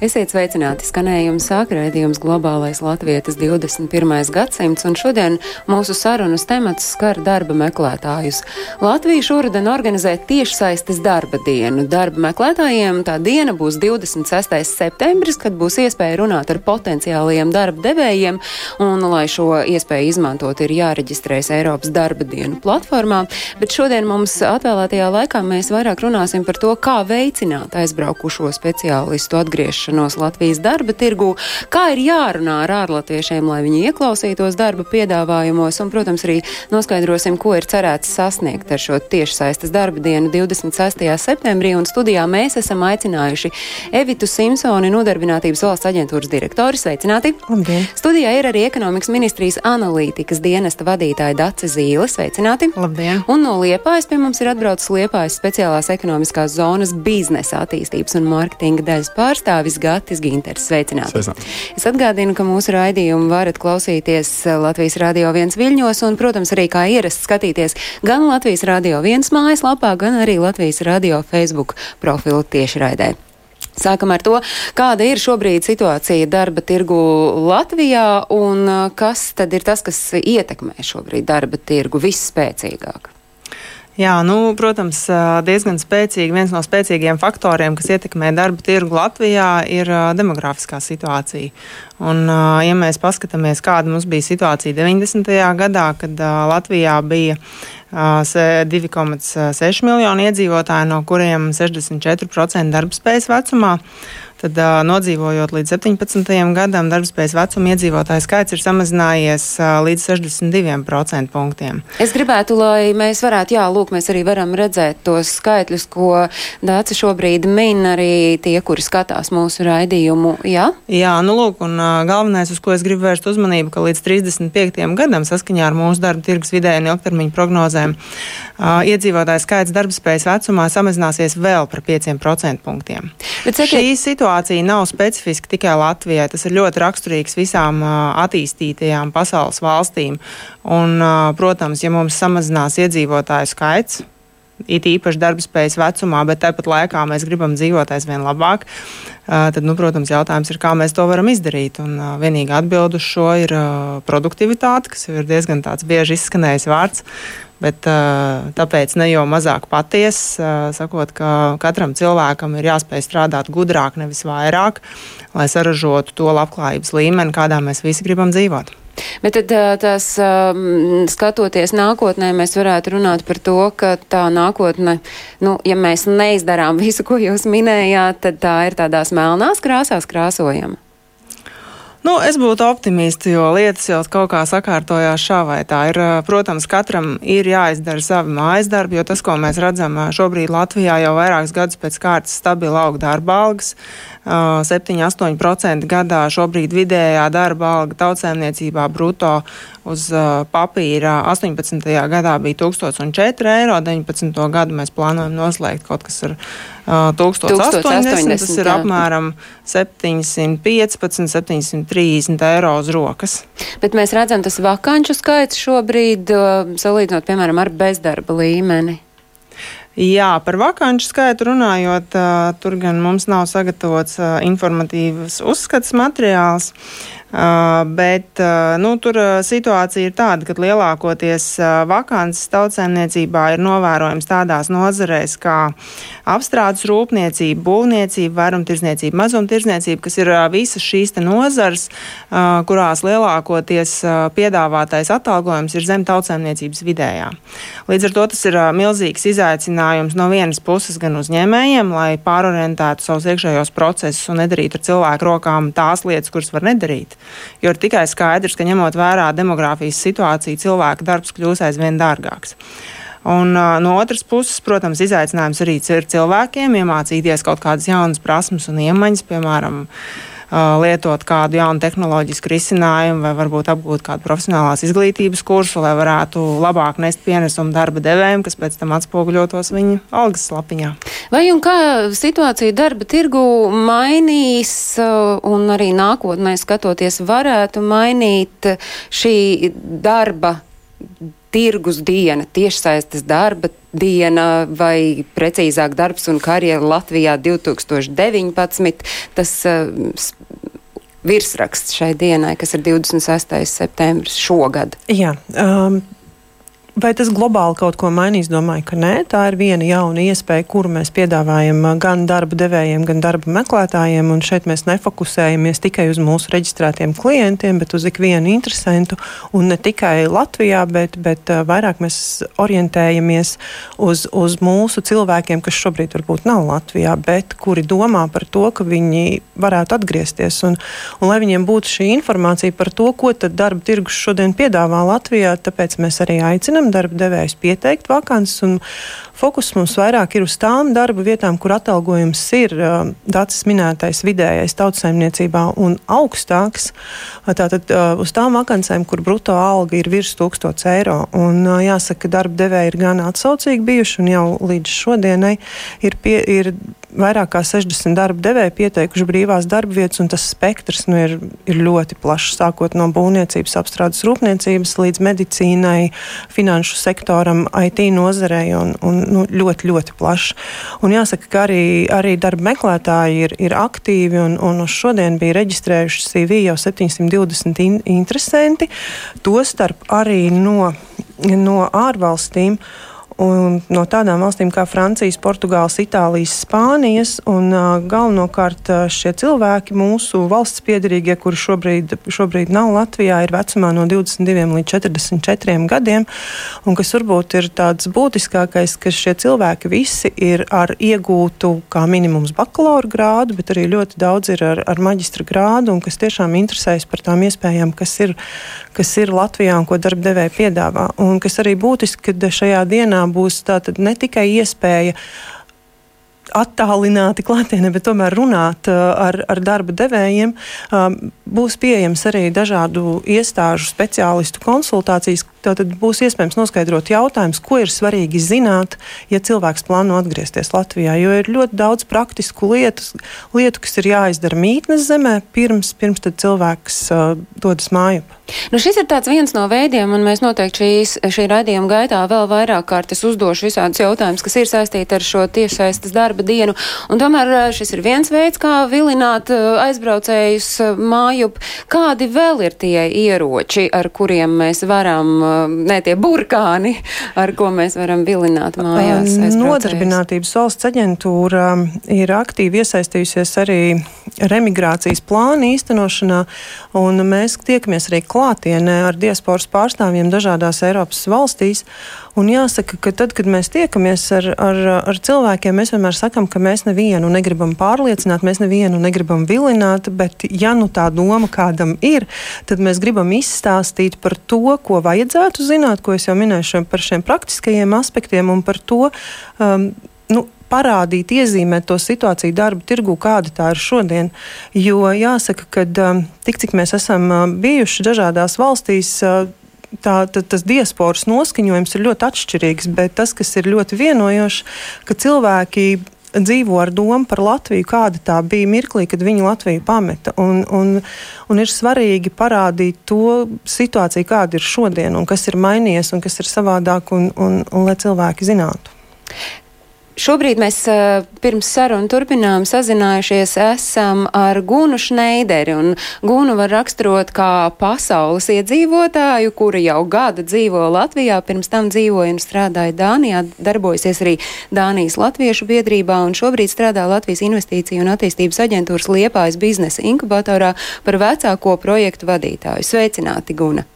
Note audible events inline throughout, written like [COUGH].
Esiet sveicināti skanējuma sākraidījums globālais latvietis 21. gadsimts, un šodien mūsu sarunas temats skar darba meklētājus. Latvija šoruden organizē tiešsaistes darba dienu. Darba meklētājiem tā diena būs 26. septembris, kad būs iespēja runāt ar potenciālajiem darba devējiem, un, lai šo iespēju izmantot, ir jāreģistrējas Eiropas darba dienu platformā, bet šodien mums atvēlētajā laikā mēs vairāk runāsim par to, kā veicināt aizbraukušo speciālistu atgriešanos iekļaušanos Latvijas darba tirgū, kā ir jārunā ar ārlatviešiem, lai viņi ieklausītos darba piedāvājumos, un, protams, arī noskaidrosim, ko ir cerēts sasniegt ar šo tiešsaistes darba dienu 26. septembrī, un studijā mēs esam aicinājuši Evitu Simpsoni, nodarbinātības valsts aģentūras direktori. Sveicināti! Labdien! Studijā ir arī ekonomikas ministrijas analītikas dienesta vadītāja Dace Zīle. Sveicināti! Labdien! Un no Liepājas pie mums ir atbraucis Liepājas speciālās ekonomiskās zonas biznesa attīstības un mārketinga daļas pārstāvis Gatis Ginters. Sveicināti! Sveicināt. Es atgādinu, ka mūsu raidījumu varat klausīties Latvijas Rādio 1 Viļņos un, protams, arī kā ierasts skatīties gan Latvijas Rādio 1 mājaslapā, gan arī Latvijas Rādio Facebook profilu tiešraidē. Sākam ar to, kāda ir šobrīd situācija darba tirgu Latvijā un kas tad ir tas, kas ietekmē šobrīd darba tirgu visspēcīgāk? Jā, nu, protams, diezgan spēcīgi. Viens no spēcīgiem faktoriem, kas ietekmē darba tirgu Latvijā, ir demografiskā situācija. Un, ja mēs paskatāmies, kāda mums bija situācija 90. gadā, kad Latvijā bija 2,6 miljoni iedzīvotāji, no kuriem 64% darbspējas vecumā, tad uh, nodzīvojot līdz 17. gadam, darbspējas vecuma iedzīvotāju skaits ir samazinājies uh, līdz 62% punktiem. Es gribētu, lai mēs varētu, jā, lūk, mēs arī varam redzēt tos skaitļus, ko Dāca šobrīd min arī tie, kuri skatās mūsu raidījumu. Jā, jā nu lūk, un uh, galvenais, uz ko es gribu vērst uzmanību, ka līdz 35. gadam saskaņā ar mūsu darba tirgus vidēju un ilgtermiņu prognozēm uh, iedzīvotāju skaits darbspējas vecumā samazināsies vēl par 5% punktiem. Bet, Šī situācija nav specifiska tikai Latvijai. Tas ir ļoti raksturīgs visām attīstītajām pasaules valstīm. Un, protams, ja mums samazinās iedzīvotāju skaits, it īpaši darbspējas vecumā, bet tāpat laikā mēs gribam dzīvot aizvien labāk, tad, nu, protams, jautājums ir, kā mēs to varam izdarīt. Un vienīgā atbilde uz šo ir produktivitāte, kas ir diezgan tāds bieži izskanējis vārds. Bet, tāpēc ne jau mazāk patiesa, sakot, ka katram cilvēkam ir jāspēj strādāt gudrāk, nevis vairāk, lai saražotu to labklājības līmeni, kādā mēs visi gribam dzīvot. Bet tad tās skatoties nākotnē, mēs varētu runāt par to, ka tā nākotne, nu, ja mēs neizdarām visu, ko jūs minējāt, tad tā ir tādās melnās krāsās krāsojama. Nu, es būtu optimists, jo lietas jau kaut kā sakārtojās šā vai tā. Ir, protams, katram ir jāizdara savi mājas darbi, jo tas, ko mēs redzam šobrīd Latvijā, jau vairākus gadus pēc kārtas stabili aug darba algas. 7-8% gadā šobrīd vidējā darba alga tautsēmniecībā bruto uz papīra 18. gadā bija 1004 eiro, 19. gadu mēs plānojam noslēgt kaut kas ar 1080, 1080 tas ir jā. apmēram 715, 730 eiro uz rokas. Bet mēs redzam, tas vakanču skaits šobrīd, salīdzinot, piemēram, ar bezdarba līmeni. Jā, par vakanču skaitu runājot, tur gan mums nav sagatavots informatīvs uzskats materiāls. Uh, bet uh, nu, tur uh, situācija ir tāda, ka lielākoties vakances tautsēmniecībā ir novērojams tādās nozarēs kā apstrādes rūpniecība, būvniecība, vairumtirdzniecība, mazumtirdzniecība, kas ir visas šīs nozars, kurās lielākoties piedāvātais atalgojums ir zem tautsēmniecības vidējā. Līdz ar to tas ir milzīgs izaicinājums no vienas puses gan uzņēmējiem, lai pārorientētu savus iekšējos procesus un nedarītu ar cilvēku rokām tās lietas, kuras var nedarīt. Jo ir tikai skaidrs, ka ņemot vērā demogrāfijas situāciju, cilvēka darbs kļūs aizvien dārgāks. Un, uh, no otras puses, protams, izaicinājums arī ir cilvēkiem iemācīties kaut kādas jaunas prasmes un iemaņas, piemēram, lietot kādu jaunu tehnoloģisku risinājumu vai varbūt apgūt kādu profesionālās izglītības kursu, lai varētu labāk nest pienesumu darba devējiem, kas pēc tam atspoguļotos viņu algas lapiņā. Vai un kā situācija darba tirgu mainīs un arī nākotnē skatoties varētu mainīt šī darba tirgus diena, tiešsaistes darba diena vai precīzāk darbs un karjera Latvijā 2019. Tas uh, virsraksts šai dienai, kas ir 26. septembris šogad. Jā, um, Vai tas globāli kaut ko mainīs? Domāju, ka nē. Tā ir viena jauna iespēja, kuru mēs piedāvājam gan darba devējiem, gan darba meklētājiem. Un šeit mēs nefokusējamies tikai uz mūsu reģistrētiem klientiem, bet uz ikvienu interesantu. Un ne tikai Latvijā, bet, bet vairāk mēs orientējamies uz, uz mūsu cilvēkiem, kas šobrīd varbūt nav Latvijā, bet kuri domā par to, ka viņi varētu atgriezties. Un, un lai viņiem būtu šī informācija par to, ko tad darba tirgus šodien piedāvā Latvijā, tāpēc mēs arī aicinām aicinam darba devējus pieteikt vakances, un fokus mums vairāk ir uz tām darba vietām, kur atalgojums ir dācis minētais vidējais tautsaimniecībā un augstāks. Tātad uz tām vakancēm, kur bruto alga ir virs 1000 eiro. Un jāsaka, ka darba devēji ir gan atsaucīgi bijuši, un jau līdz šodienai ir, pie, ir vairāk kā 60 darba devēji pieteikuši brīvās darba vietas, un tas spektrs nu, ir, ir ļoti plašs. Sākot no būvniecības, apstrādes rūpniecības līdz medicīnai, finanšu sektoram, IT nozarei un, un nu, ļoti, ļoti plašs. Un jāsaka, ka arī, arī darba meklētāji ir, ir aktīvi, un, un uz šodien bija reģistrējuši CV jau 720 in interesanti, tostarp arī no, no ārvalstīm. Uh, no tādām valstīm kā Francijas, Portugāles, Itālijas, Spānijas. Un, galvenokārt šie cilvēki, mūsu valsts piedarīgie, kuri šobrīd, šobrīd nav Latvijā, ir vecumā no 22 līdz 44 gadiem. Un kas varbūt ir tāds būtiskākais, ka šie cilvēki visi ir ar iegūtu kā minimums bakalaura grādu, bet arī ļoti daudz ir ar, ar maģistra grādu un kas tiešām interesējas par tām iespējām, kas ir, kas ir Latvijā un ko darbdevēji piedāvā. Un kas arī būtiski, ka šajā dienā būs ne tikai iespēja attālināti klātienē, bet tomēr runāt uh, ar, ar darba devējiem. Um, būs pieejams arī dažādu iestāžu speciālistu konsultācijas. Tad būs iespējams noskaidrot jautājumus, ko ir svarīgi zināt, ja cilvēks plāno atgriezties Latvijā. Jo ir ļoti daudz praktisku lietu, lietu kas ir jāizdara mītnes zemē, pirms, pirms cilvēks uh, dodas mājā. Nu, šis ir viens no veidiem, un mēs noteikti šīs, šī raidījuma gaitā vēl vairāk kārtas uzdošu visādus jautājumus, kas ir saistīti ar šo tiešsaistes darba dienu. Un tomēr eh, šis ir viens veids, kā vilināt eh, aizbraucējus eh, mājup. Kādi vēl ir tie ieroči, ar kuriem mēs varam, ne tie burkāni, [LAUGHS] ar ko mēs varam vilināt mājās? Nodarbinātības valsts aģentūra ir aktīvi iesaistījusies arī remigrācijas plānu īstenošanā, un mēs tiekamies arī klāt klātienē ar diasporas pārstāvjiem dažādās Eiropas valstīs. Un jāsaka, ka tad, kad mēs tiekamies ar, ar, ar cilvēkiem, mēs vienmēr sakam, ka mēs nevienu negribam pārliecināt, mēs nevienu negribam vilināt, bet ja nu tā doma kādam ir, tad mēs gribam izstāstīt par to, ko vajadzētu zināt, ko es jau minēju par šiem praktiskajiem aspektiem un par to. Um, nu, parādīt, iezīmēt to situāciju darba tirgu, kāda tā ir šodien. Jo jāsaka, ka um, tik cik mēs esam uh, bijuši dažādās valstīs, uh, tā, tā, tas diasporas noskaņojums ir ļoti atšķirīgs, bet tas, kas ir ļoti vienojošs, ka cilvēki dzīvo ar domu par Latviju, kāda tā bija mirklī, kad viņi Latviju pameta. Un, un, un ir svarīgi parādīt to situāciju, kāda ir šodien, un kas ir mainījies, un kas ir savādāk, un, un, un lai cilvēki zinātu. Šobrīd mēs pirms sarunu turpinām sazinājušies esam ar Gunu Šneideri, un Gunu var raksturot kā pasaules iedzīvotāju, kura jau gada dzīvo Latvijā, pirms tam dzīvoja un strādāja Dānijā, darbojusies arī Dānijas Latviešu biedrībā, un šobrīd strādā Latvijas Investīciju un attīstības aģentūras Liepājas biznesa inkubatorā par vecāko projektu vadītāju. Sveicināti, Guna!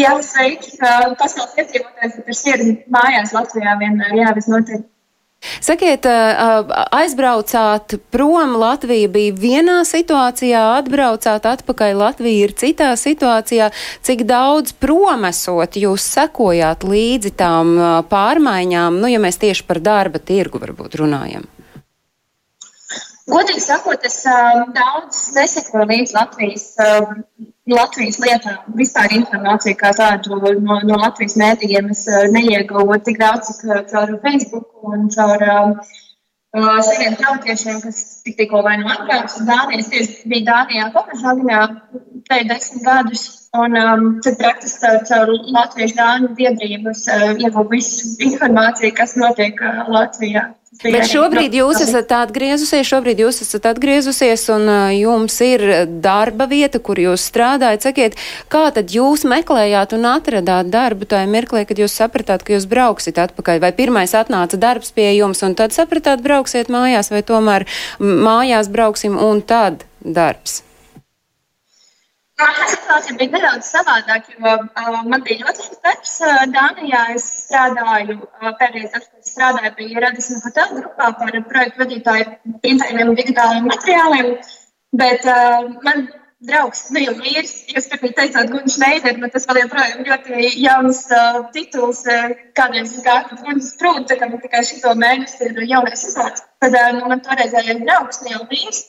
Jā, sveiki. Pasaules iedzīvotājs, kas ir mājās Latvijā vienmēr, jā, visnotaļ. Sakiet, aizbraucāt prom, Latvija bija vienā situācijā, atbraucāt atpakaļ, Latvija ir citā situācijā. Cik daudz promesot jūs sekojāt līdzi tām pārmaiņām, nu, ja mēs tieši par darba tirgu varbūt runājam? Godīgi sakot, es daudz nesekoju līdz Latvijas, Latvijas lietām. Vispār informāciju kā tādu no, no Latvijas mēdījiem es uh, neieguvu tik daudz, cik caur Facebook un caur uh, saviem tautiešiem, kas tik, tikko vai nu atbrauc uz Dāniju. Es tieši biju Dānijā, Kopenhāgenā, te desmit gadus. Un um, tad praktiski caur, caur Latviešu dāņu biedrības uh, ieguvu visu informāciju, kas notiek uh, Latvijā. Bet šobrīd jūs esat atgriezusies, šobrīd jūs esat atgriezusies un uh, jums ir darba vieta, kur jūs strādājat. Sakiet, kā tad jūs meklējāt un atradāt darbu tajā mirklī, kad jūs sapratāt, ka jūs brauksit atpakaļ? Vai pirmais atnāca darbs pie jums un tad sapratāt, brauksiet mājās, vai tomēr mājās brauksim un tad darbs? Tā situācija bija nedaudz savādāka, jo uh, man bija ļoti labs darbs uh, Dānijā. Es strādāju, uh, pēdējais darbs, kas strādāju, bija Radisma hotela grupā par projektu vadītāju printējumiem un digitāliem materiāliem. Bet uh, man draugs, nu jau vīrs, jūs tagad teicāt, Gunš Neider, bet tas vēl joprojām ļoti jauns uh, tituls, uh, kādreiz es gāju pat Gunš Sprūdu, tā kā man tikai šito mēnesi ir jaunais uzvārds. Tad uh, man toreizējais draugs, nu jau vīrs,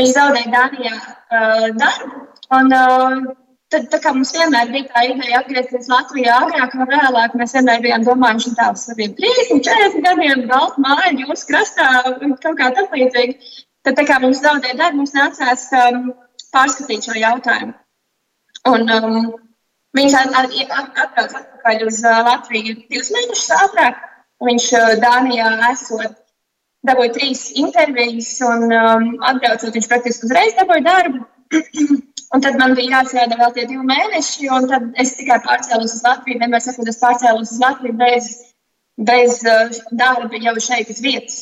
viņš zaudēja Dānijā uh, darbu. Un, uh, tad, tā kā mums vienmēr bija tā ideja atgriezties Latvijā agrāk vai vēlāk, mēs vienmēr bijām domājuši tā uz saviem 30, 40 gadiem, balta māja, jūsu krastā, kaut kā tam līdzīgi. Tad, tā kā mums zaudēja darbu, mums nācās um, pārskatīt šo jautājumu. Un, um, viņš atbrauc atpakaļ uz uh, Latviju divus mēnešus ātrāk. Viņš uh, Dānijā esot dabūja trīs intervijas, un um, atbraucot, viņš praktiski uzreiz dabūja darbu. Un tad man bija jāsēda vēl tie divi mēneši, un tad es tikai pārcēlos uz Latviju. Vienmēr sakot, es pārcēlos uz Latviju bez, bez uh, darba jau šeit uz vietas.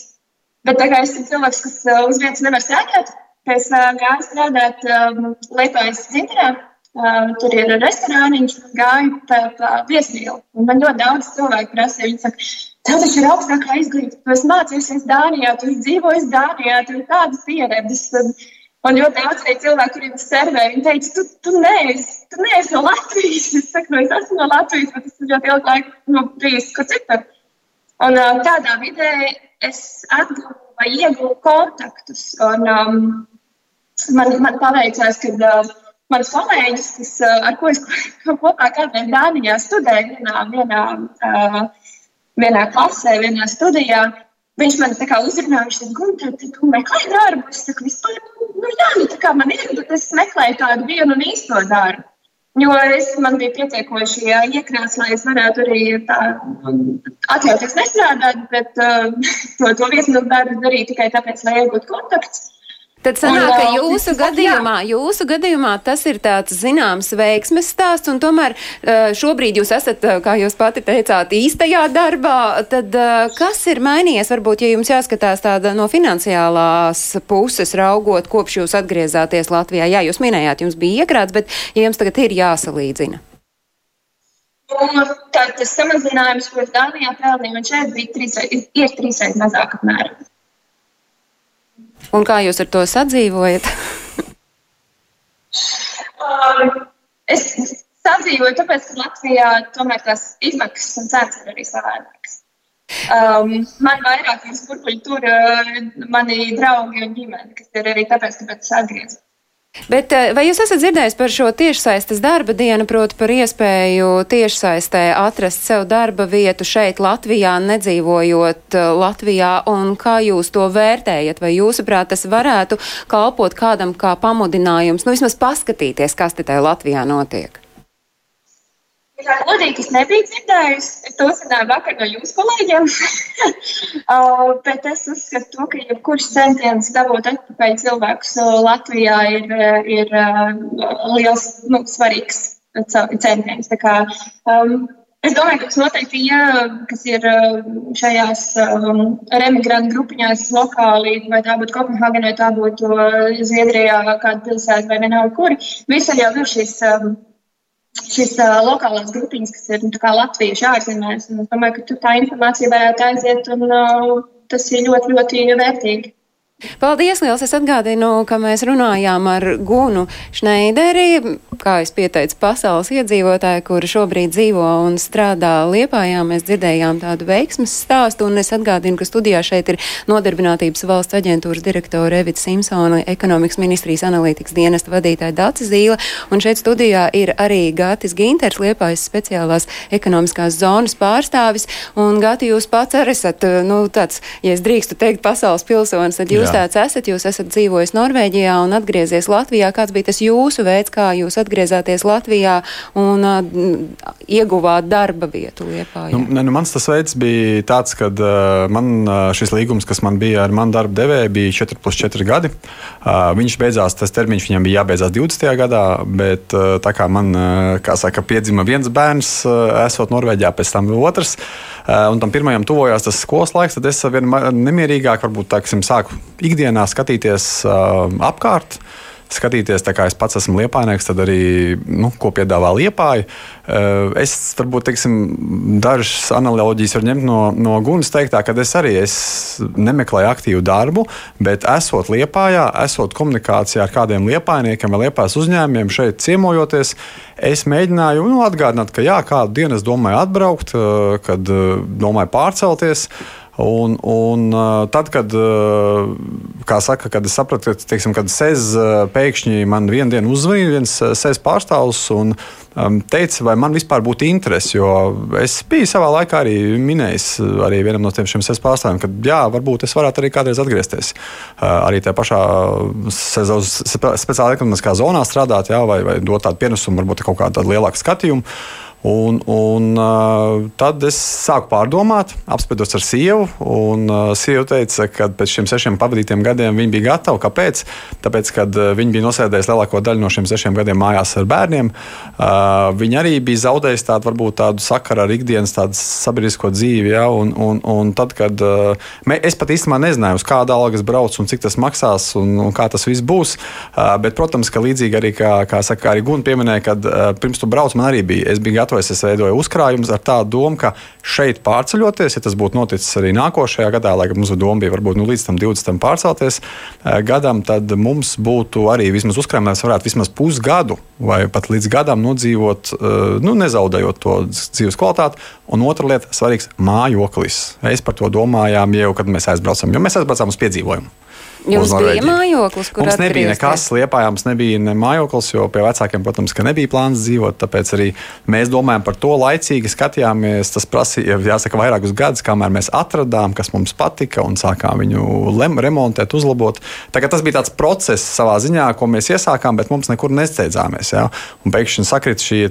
Bet tā kā es esmu cilvēks, kas uh, uz vietas nevar strādāt, es uh, gāju strādāt um, Lietuvas dzinterā. Uh, tur ir restorāniņš, gāju pa, pa viesmīlu. Un man ļoti daudz cilvēku prasīja, viņi saka, tev taču ir augstākā izglītība, tu esi mācījusies Dānijā, tu esi dzīvojis Dānijā, tu ir tādas pieredzes. Un, Un ļoti daudz cilvēku, kuriem es servēju, viņi teica, tu, tu, neesi, tu neesi no Latvijas. Es saku, no, es esmu no Latvijas, bet es ļoti ilgu laiku nu, bijis kur citur. Un uh, tādā vidē es atguvu vai ieguvu kontaktus. Un, um, man, man paveicās, ka uh, mans kolēģis, kas, uh, ar ko es kopā kādreiz Dānijā studēju, vienā, vienā, uh, vienā klasē, vienā studijā, Viņš man tā kā uzrunāja, viņš teica, Gunter, tu meklē darbu. Es saku, vispār, nu jā, nu tā kā man ir, bet es meklēju tādu vienu un īsto darbu. Jo es man bija pietiekoši iekrāts, lai es varētu arī tā atļauties nestrādāt, bet uh, [LAUGHS] to, to vietnu darbu darīt tikai tāpēc, lai iegūtu kontaktus. Tad sanāk, ka jūsu gadījumā, jūsu gadījumā tas ir tāds zināms veiksmes stāsts, un tomēr šobrīd jūs esat, kā jūs pati teicāt, īstajā darbā. Tad kas ir mainījies? Varbūt, ja jums jāskatās tāda no finansiālās puses raugot, kopš jūs atgriezāties Latvijā. Jā, jūs minējāt, jums bija iekrāts, bet ja jums tagad ir jāsalīdzina. Tā, tas samazinājums, ko Dānijā pelnīja, un šeit bija trīsreiz, ir trīsreiz mazāk apmēram. Un kā jūs ar to sadzīvojat? um, es sadzīvoju, tāpēc, ka Latvijā tomēr tās izmaksas un cenas ir arī savādākas. Um, man vairāk ir burbuļi tur uh, mani draugi un ģimene, kas ir arī tāpēc, ka es atgriezos. Bet eh, vai jūs esat dzirdējis par šo tiešsaistes darba dienu, proti par iespēju tiešsaistē atrast sev darba vietu šeit Latvijā, nedzīvojot eh, Latvijā, un kā jūs to vērtējat? Vai jūsuprāt tas varētu kalpot kādam kā pamudinājums, nu vismaz paskatīties, kas te tajā Latvijā notiek? Tā godīgi es nebiju dzirdējusi. Es to uzzināju vakar no jūsu kolēģiem. [LAUGHS] uh, bet es uzskatu, ka jebkurš centiens dabūt atpakaļ cilvēkus Latvijā ir, ir uh, liels, nu, svarīgs centiens. Tā kā, um, Es domāju, ka tas noteikti, ja, kas ir šajās um, remigrantu grupiņās lokāli, vai tā būtu Kopenhāgena, vai tā būtu Zviedrijā, kāda pilsēta, vai vienalga kur, visur jau ir šis um, šīs uh, lokālās grupiņas, kas ir nu, latvieši ārzemēs. Es domāju, ka tā informācija varētu aiziet, un uh, tas ir ļoti, ļoti vērtīgi. Paldies, liels! Es atgādinu, ka mēs runājām ar Gunu Šneideri, kā es pieteicu, pasaules iedzīvotāju, kura šobrīd dzīvo un strādā Liepājā. Mēs dzirdējām tādu veiksmes stāstu, un es atgādinu, ka studijā šeit ir Nodarbinātības valsts aģentūras direktora Evita Simpsona, ekonomikas ministrijas analītikas dienesta vadītāja Dācis Zīle, un šeit studijā ir arī Gātis Ginters, Liepājas speciālās ekonomiskās zonas pārstāvis, un Gāti, jūs pats arī esat, nu, tāds, ja es drīkstu teikt, pasaules pilsonis, tad jūs Jā tāds esat, jūs esat dzīvojis Norvēģijā un atgriezies Latvijā. Kāds bija tas jūsu veids, kā jūs atgriezāties Latvijā un uh, ieguvāt darba vietu Liepā? Nu, ne, nu, mans tas veids bija tāds, ka uh, man uh, šis līgums, kas man bija ar manu darba devēju, bija 4 plus 4 gadi. Uh, viņš beidzās, tas termiņš viņam bija jābeidzās 20. gadā, bet uh, tā kā man, uh, kā saka, piedzima viens bērns, uh, esot Norvēģijā, pēc tam otrs, uh, un tam pirmajam tuvojās tas skolas laiks, tad es vien nemierīgāk, varbūt tā, sāku ikdienā skatīties uh, apkārt. Skatīties, kā es pats esmu liepainieks, tad arī, nu, ko piedāvā liepāja. Uh, es varbūt teiksim, dažas analoģijas varu ņemt no, no Gunas teiktā, ka es arī es nemeklēju aktīvu darbu, bet esot liepājā, esot komunikācijā ar kādiem liepainiekiem vai liepājas uzņēmumiem šeit ciemojoties, es mēģināju nu, atgādināt, ka jā, kādu dienu es domāju atbraukt, uh, kad uh, domāju pārcelties. Un, un tad, kad, saka, kad es sapratu, ka, teiksim, kad SEZ pēkšņi man vienu dienu uzvanīja viens SEZ pārstāvs un teica, vai man vispār būtu interesi, jo es biju savā laikā arī minējis arī vienam no tiem SEZ pārstāvjiem, ka jā, varbūt es varētu arī kādreiz atgriezties arī tajā pašā speciālā ekonomiskā zonā strādāt, jā, vai, vai dot tādu pienesumu, varbūt kaut kādu lielāku skatījumu. Un, un, tad es sāku pārdomāt, apspriedos ar sievu. Un, sieva teica, ka pēc šiem sešiem pavadītiem gadiem viņa bija gatava. Kāpēc? Tāpēc, kad viņa bija nosēdējusi lielāko daļu no šiem sešiem gadiem mājās ar bērniem, viņa arī bija zaudējusi tādu, varbūt, tādu sakaru ar ikdienas sabiedrisko dzīvi. Ja? Un, un, un tad, kad es pat īstenībā nezināju, uz kāda alga es braucu un cik tas maksās un, un kā tas viss būs. Bet, protams, ka līdzīgi arī, kā, kā saka, arī Gunte pieminēja, kad pirms tu brauc, man arī bija. Es biju gatavs gatavs. Es veidoju uzkrājumus ar tādu domu, ka šeit pārceļoties, ja tas būtu noticis arī nākošajā gadā, lai gan mums doma bija varbūt nu, līdz tam 20. pārcelties eh, gadam, tad mums būtu arī vismaz uzkrājumi, mēs varētu vismaz pusgadu vai pat līdz gadam nodzīvot, eh, nu, nezaudējot to dzīves kvalitāti. Un otra lieta - svarīgs mājoklis. Mēs par to domājām jau, kad mēs aizbraucam, jo mēs aizbraucām uz piedzīvojumu. Jums bija mājoklis, kur mums nebija nekas liepājā, mums nebija ne mājoklis, jo pie vecākiem, protams, nebija plāns dzīvot. Tāpēc arī mēs domājam par to laicīgi, skatījāmies. Tas prasīja, jāsaka, vairākus gadus, kamēr mēs atradām, kas mums patika un sākām viņu lem, remontēt, uzlabot. Tagad tas bija tāds process savā ziņā, ko mēs iesākām, bet mums nekur nesteidzāmies. Ja? Un pēkšņi sakrit šie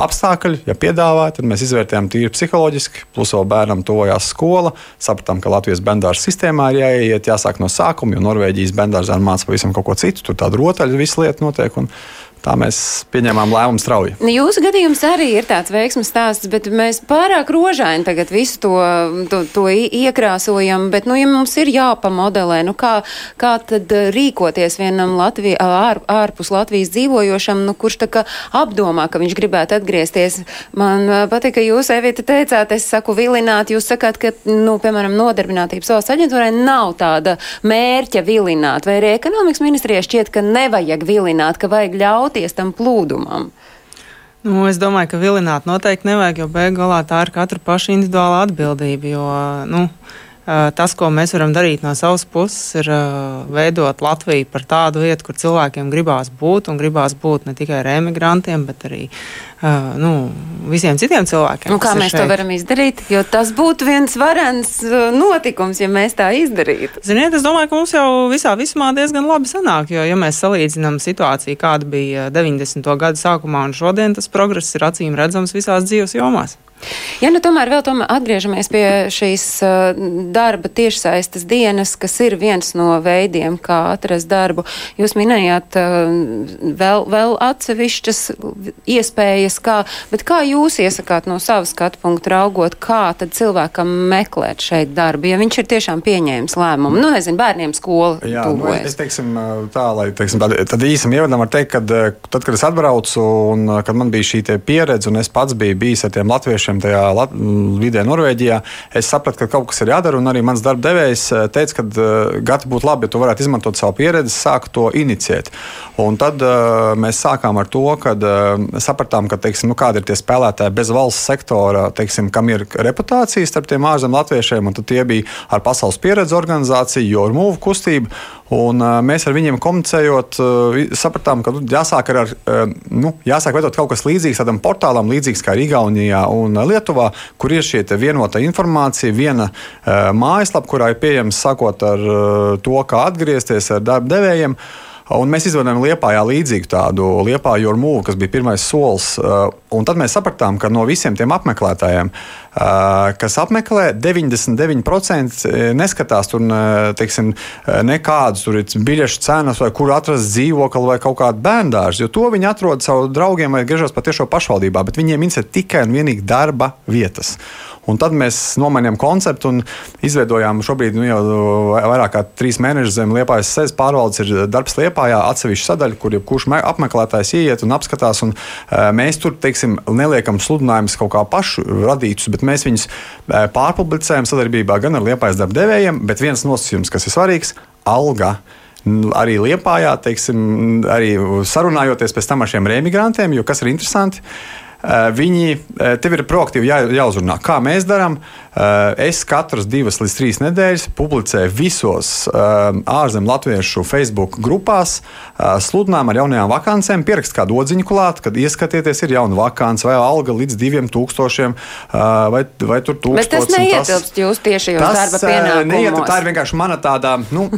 apstākļi, ja piedāvāja, tad mēs izvērtējām tīri psiholoģiski, plus vēl bērnam tojās skola, sapratām, ka Latvijas bendāra sistēmā ir jāiet, jāsāk no sākuma Norvēģijas bendārzā mācās pavisam kaut ko citu. Tur tāda rotaļa, visu lietu notiek. Un, Tā mēs pieņēmām lēmumu strauji. Nu, jūsu gadījums arī ir tāds veiksmes stāsts, bet mēs pārāk rožaini tagad visu to, to, to iekrāsojam. Bet, nu, ja mums ir jāpamodelē, nu, kā, kā tad rīkoties vienam Latvijā, ār, ārpus Latvijas dzīvojošam, nu, kurš tā kā apdomā, ka viņš gribētu atgriezties. Man patīk, ka jūs, Evita, teicāt, es saku vilināt, jūs sakāt, ka, nu, piemēram, nodarbinātības valsts aģentūrai nav tāda mērķa vilināt, vai arī ekonomikas ministrijai šķiet, ka nevajag vilināt, ka vajag ļaut ļauties tam plūdumam? Nu, es domāju, ka vilināt noteikti nevajag, jo beigās tā ir katra paša individuāla atbildība. Jo, nu, Tas, ko mēs varam darīt no savas puses, ir veidot Latviju par tādu vietu, kur cilvēkiem gribās būt, un gribās būt ne tikai ar emigrantiem, bet arī nu, visiem citiem cilvēkiem. Nu, kā mēs šeit. to varam izdarīt? Jo tas būtu viens varens notikums, ja mēs tā izdarītu. Ziniet, es domāju, ka mums jau visā vismā diezgan labi sanāk, jo, ja mēs salīdzinām situāciju, kāda bija 90. gada sākumā un šodien, tas progress ir acīm redzams visās dzīves jomās. Ja nu tomēr vēl tomēr atgriežamies pie šīs darba tiešsaistes dienas, kas ir viens no veidiem, kā atrast darbu, jūs minējāt vēl, vēl atsevišķas iespējas, kā, bet kā jūs iesakāt no savas skatu punktu raugot, kā tad cilvēkam meklēt šeit darbu, ja viņš ir tiešām pieņēmis lēmumu, nu nezinu, bērniem skola Jā, nu, es teiksim tā, lai, teiksim, tad, tad īsam ievadam var teikt, ka tad, kad es atbraucu un kad man bija šī pieredze un es pats biju bijis ar tiem latviešiem, latviešiem tajā lat vidē Norvēģijā, es sapratu, ka kaut kas ir jādara. Un arī mans darba devējs teica, ka uh, gati būtu labi, ja tu varētu izmantot savu pieredzi, sākt to inicijēt. Un tad uh, mēs sākām ar to, ka sapratām, ka, teiksim, nu, kādi ir tie spēlētāji bez valsts sektora, teiksim, kam ir reputācija starp tiem ārzemju latviešiem, un tie bija ar pasaules pieredzi organizāciju, jo ar mūvu kustību. Un, uh, mēs ar viņiem komunicējot, uh, sapratām, ka nu, jāsāk ar, uh, nu, jāsāk veidot kaut kas līdzīgs tādam portālam, līdzīgs kā Igaunijā un Lietuvā, kur ir šī vienota informācija, viena uh, mājaslapa, kurā ir pieejams sākot ar uh, to, kā atgriezties ar darba devējiem. Un mēs izveidojām Lietpājā līdzīgu tādu Lietpāju ar mūvu, kas bija pirmais solis. Un tad mēs sapratām, ka no visiem tiem apmeklētājiem, kas apmeklē, 99% neskatās tur teiksim, nekādus tur biļešu cenas, vai kur atrast dzīvokli vai kaut kādu bērndārzu. Jo to viņi atrod savu draugiem vai griežos pat tiešo pašvaldībā, bet viņiem interesē tikai un vienīgi darba vietas. Un tad mēs nomainījām konceptu un izveidojām šobrīd nu, jau vairāk kā trīs mēnešus zem Liepājas sēdes pārvaldes ir darbs Liepājā, atsevišķa sadaļa, kur jebkurš apmeklētājs ieiet un apskatās. Un, mēs tur, teiksim, neliekam sludinājumus kaut kā pašu radītus, bet mēs viņus uh, pārpublicējam sadarbībā gan ar Liepājas darba devējiem, bet viens nosacījums, kas ir svarīgs - alga. Arī Liepājā, teiksim, arī sarunājoties pēc tam ar šiem remigrantiem, jo kas ir interesanti, viņi tev ir proaktīvi jā, jāuzrunā, kā mēs darām. Es katras divas līdz trīs nedēļas publicēju visos ārzemju latviešu Facebook grupās sludinājumu ar jaunajām vakancēm, pierakst kādu odziņu klāt, kad ieskatieties, ir jauna vakance vai alga līdz diviem tūkstošiem vai, vai tur tūkstošiem. Bet tas neietilpst jūsu darba pienākumos. Neiet, tā ir vienkārši mana tāda, nu,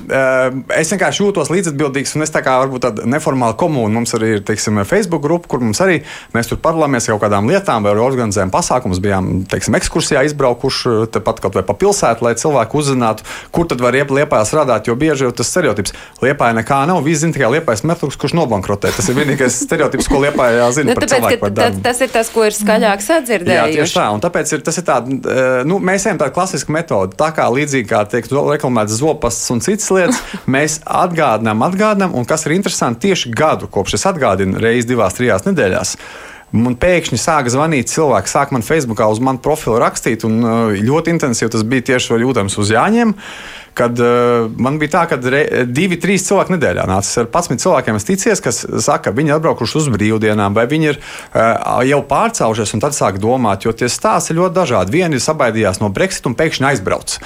es vienkārši jūtos līdzatbildīgs un es tā kā varbūt tāda neformāla komūna. Mums arī ir, teiksim, Facebook grupa, kur mums arī mēs tur parlamēs kaut kādām lietām vai organizējam pasākumus, bijām, teiksim, ekskursijā izbraukuši tepat kaut vai pa pilsētu, lai cilvēki uzzinātu, kur tad var liepā strādāt. Jo bieži jau tas stereotips liepā nekā nav. Visi zina tikai liepais metrs, kurš nobankrotē. Tas ir vienīgais [LAUGHS] stereotips, ko liepā jāzina. nu, tāpēc, ka, tas, tas ir tas, ko ir skaļāk sadzirdējuši. Jā, tieši tā. Un tāpēc ir, tas ir tā, eh, nu, mēs ejam tādu klasisku metodi. Tā kā līdzīgi kā tiek reklamēts zopasts un citas lietas, [LAUGHS] mēs atgādinām, atgādinām, un kas ir interesanti, tieši gadu kopš es atgādinu reizes divās, trijās nedēļās. Man pēkšņi sāka zvanīt cilvēki, sāk man Facebookā uz manu profilu rakstīt, un uh, ļoti intensīvi tas bija tieši jūtams uz Jāņiem kad uh, man bija tā, ka divi, trīs cilvēki nedēļā nāca ar 11 cilvēkiem. Es ticies, kas saka, viņi ir atbraukuši uz brīvdienām, vai viņi ir uh, jau pārcēlušies, un tad sāk domāt, jo tie stāsti ir ļoti dažādi. Vieni sabaidījās no Brexit un pēkšņi aizbrauc.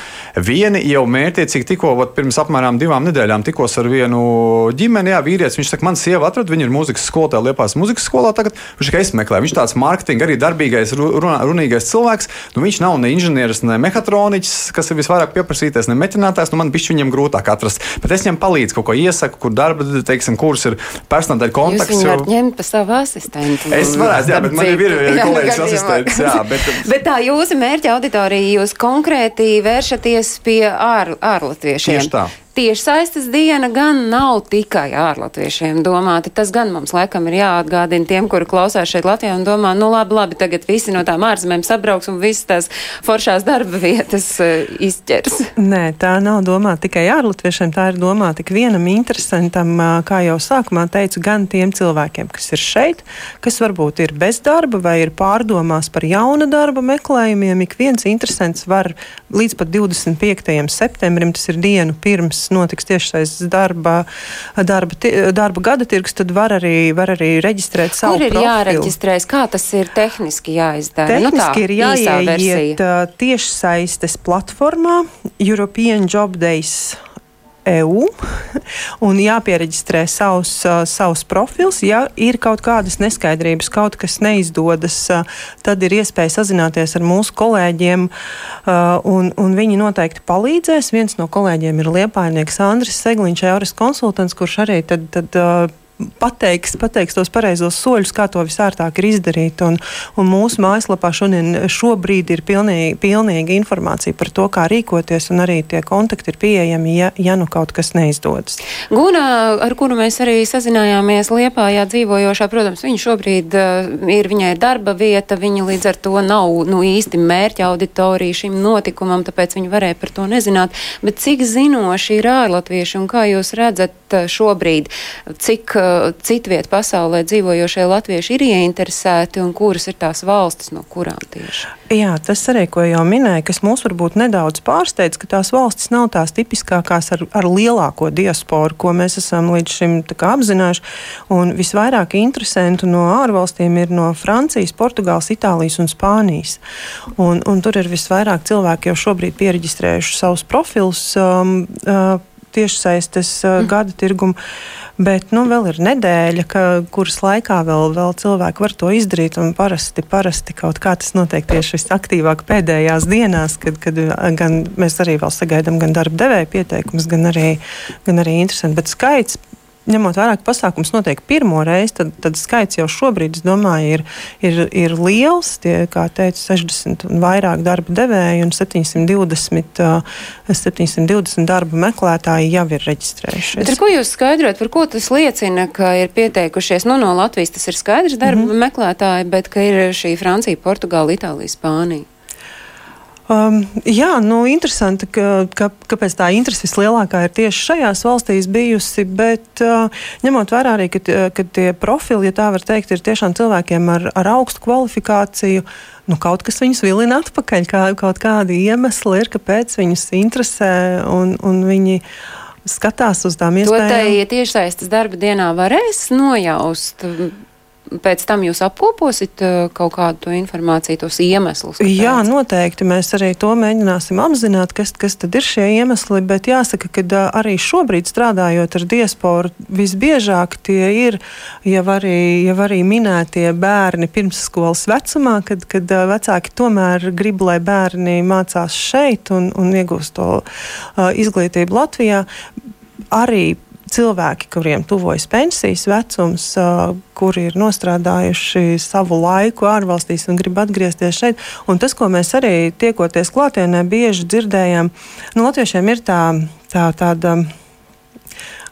Vieni jau mērķiecīgi tikko, pirms apmēram divām nedēļām tikos ar vienu ģimeni, jā, vīrietis. Viņš saka, man sieva atrada, viņa ir mūzikas skolotāja, liepās mūzikas skolā. Tagad viņš tikai meklē. Viņš tāds mārketinga, arī darbīgais, runā, runīgais cilvēks. Nu, viņš nav ne inženieris, ne mehatroniķis, kas ir visvairāk pieprasītais, ne meķinātājs strādātājs, nu man bišķi viņam grūtāk atrast. Bet es viņam palīdzu, kaut ko iesaku, kur darba, teiksim, kurs ir personāla kontakts. Jūs varat jo... ņemt pa savu asistentu. Es varētu, jā, bet man ir [LAUGHS] jā, kolēģis asistents. Jā, bet... bet tā jūsu mērķa auditorija, jūs konkrēti vēršaties pie ār, ārlatviešiem. Tieši tā tiešsaistes diena gan nav tikai ārlatviešiem domāta. Tas gan mums laikam ir jāatgādina tiem, kuri klausās šeit Latvijā un domā, nu labi, labi, tagad visi no tām ārzemēm sabrauks un visas tās foršās darba vietas uh, izķers. Nē, tā nav domāta tikai ārlatviešiem, tā ir domāta tik vienam interesantam, kā jau sākumā teicu, gan tiem cilvēkiem, kas ir šeit, kas varbūt ir bez darba vai ir pārdomās par jauna darba meklējumiem. Ik viens interesants var līdz pat 25. septembrim, tas ir dienu pirms pirms notiks tiešais darba, darba, darba gada tirgus, tad var arī, var arī reģistrēt savu Kur ir profilu. jāreģistrēs? Kā tas ir tehniski jāizdara? Nu tehniski nu, tā, ir jāieiet tiešsaistes platformā European Job Days EU [LAUGHS] un jāpiereģistrē savus, uh, savus profils. Ja ir kaut kādas neskaidrības, kaut kas neizdodas, tad ir iespēja sazināties ar mūsu kolēģiem, un, un viņi noteikti palīdzēs. Viens no kolēģiem ir liepainieks Andris Segliņš, Eures konsultants, kurš arī tad, tad pateiks, pateiks tos pareizos soļus, kā to visārtāk ir izdarīt. Un, un mūsu mājaslapā šodien, šobrīd ir pilnīgi, pilnīga informācija par to, kā rīkoties, un arī tie kontakti ir pieejami, ja, ja nu kaut kas neizdodas. Guna, ar kuru mēs arī sazinājāmies Liepājā dzīvojošā, protams, viņa šobrīd uh, ir, viņai ir darba vieta, viņa līdz ar to nav nu, īsti mērķa auditorija šim notikumam, tāpēc viņa varēja par to nezināt. Bet cik zinoši ir ārlatvieši un kā jūs redzat, bet šobrīd cik citviet pasaulē dzīvojošie latvieši ir ieinteresēti un kuras ir tās valstis, no kurām tieši? Jā, tas arī, ko jau minēju, kas mūs varbūt nedaudz pārsteidz, ka tās valstis nav tās tipiskākās ar, ar lielāko diasporu, ko mēs esam līdz šim apzinājuši. Un visvairāk interesantu no ārvalstīm ir no Francijas, Portugāles, Itālijas un Spānijas. Un, un tur ir visvairāk cilvēki jau šobrīd pieregistrējuši savus profilus um, uh, tiešsaistes mm. gada tirgumu. Bet nu, vēl ir nedēļa, ka, kuras laikā vēl, vēl cilvēki var to izdarīt. Parasti, parasti kaut kā tas notiek tieši visaktīvāk pēdējās dienās, kad, kad gan mēs arī vēl sagaidām gan darba devēja pieteikumus, gan arī, gan arī interesanti. Bet skaits ņemot vērā, ka pasākums notiek pirmo reizi, tad, tad skaits jau šobrīd, es domāju, ir, ir, ir liels. Tie, kā teicu, 60 un vairāk darba devēji un 720, 720 darba meklētāji jau ir reģistrējušies. Bet ar ko jūs skaidrojat, par ko tas liecina, ka ir pieteikušies? Nu, no Latvijas tas ir skaidrs darba mm -hmm. meklētāji, bet ka ir šī Francija, Portugāla, Itālija, Spānija. Um, jā, nu, interesanti, ka, ka, kāpēc tā interese vislielākā ir tieši šajās valstīs bijusi, bet uh, ņemot vērā arī, ka, ka tie profili, ja tā var teikt, ir tiešām cilvēkiem ar, ar augstu kvalifikāciju. Nu, kaut kas viņus vilina atpakaļ, kā, kaut kādi iemesli ir, kāpēc viņus interesē, un, un viņi skatās uz tām iespējām. To tā tiešsaistes darba dienā varēs nojaust pēc tam jūs apkoposit uh, kaut kādu to informāciju, tos iemeslus? Jā, noteikti. Mēs arī to mēģināsim apzināt, kas, kas tad ir šie iemesli. Bet jāsaka, ka arī šobrīd strādājot ar diasporu, visbiežāk tie ir jau arī, jau arī minētie bērni pirmsskolas vecumā, kad, kad vecāki tomēr grib, lai bērni mācās šeit un, un iegūst to uh, izglītību Latvijā. Arī cilvēki, kuriem tuvojas pensijas vecums, kuri ir nostrādājuši savu laiku ārvalstīs un grib atgriezties šeit. Un tas, ko mēs arī tiekoties klātienē, bieži dzirdējam, nu, latviešiem ir tā, tā tāda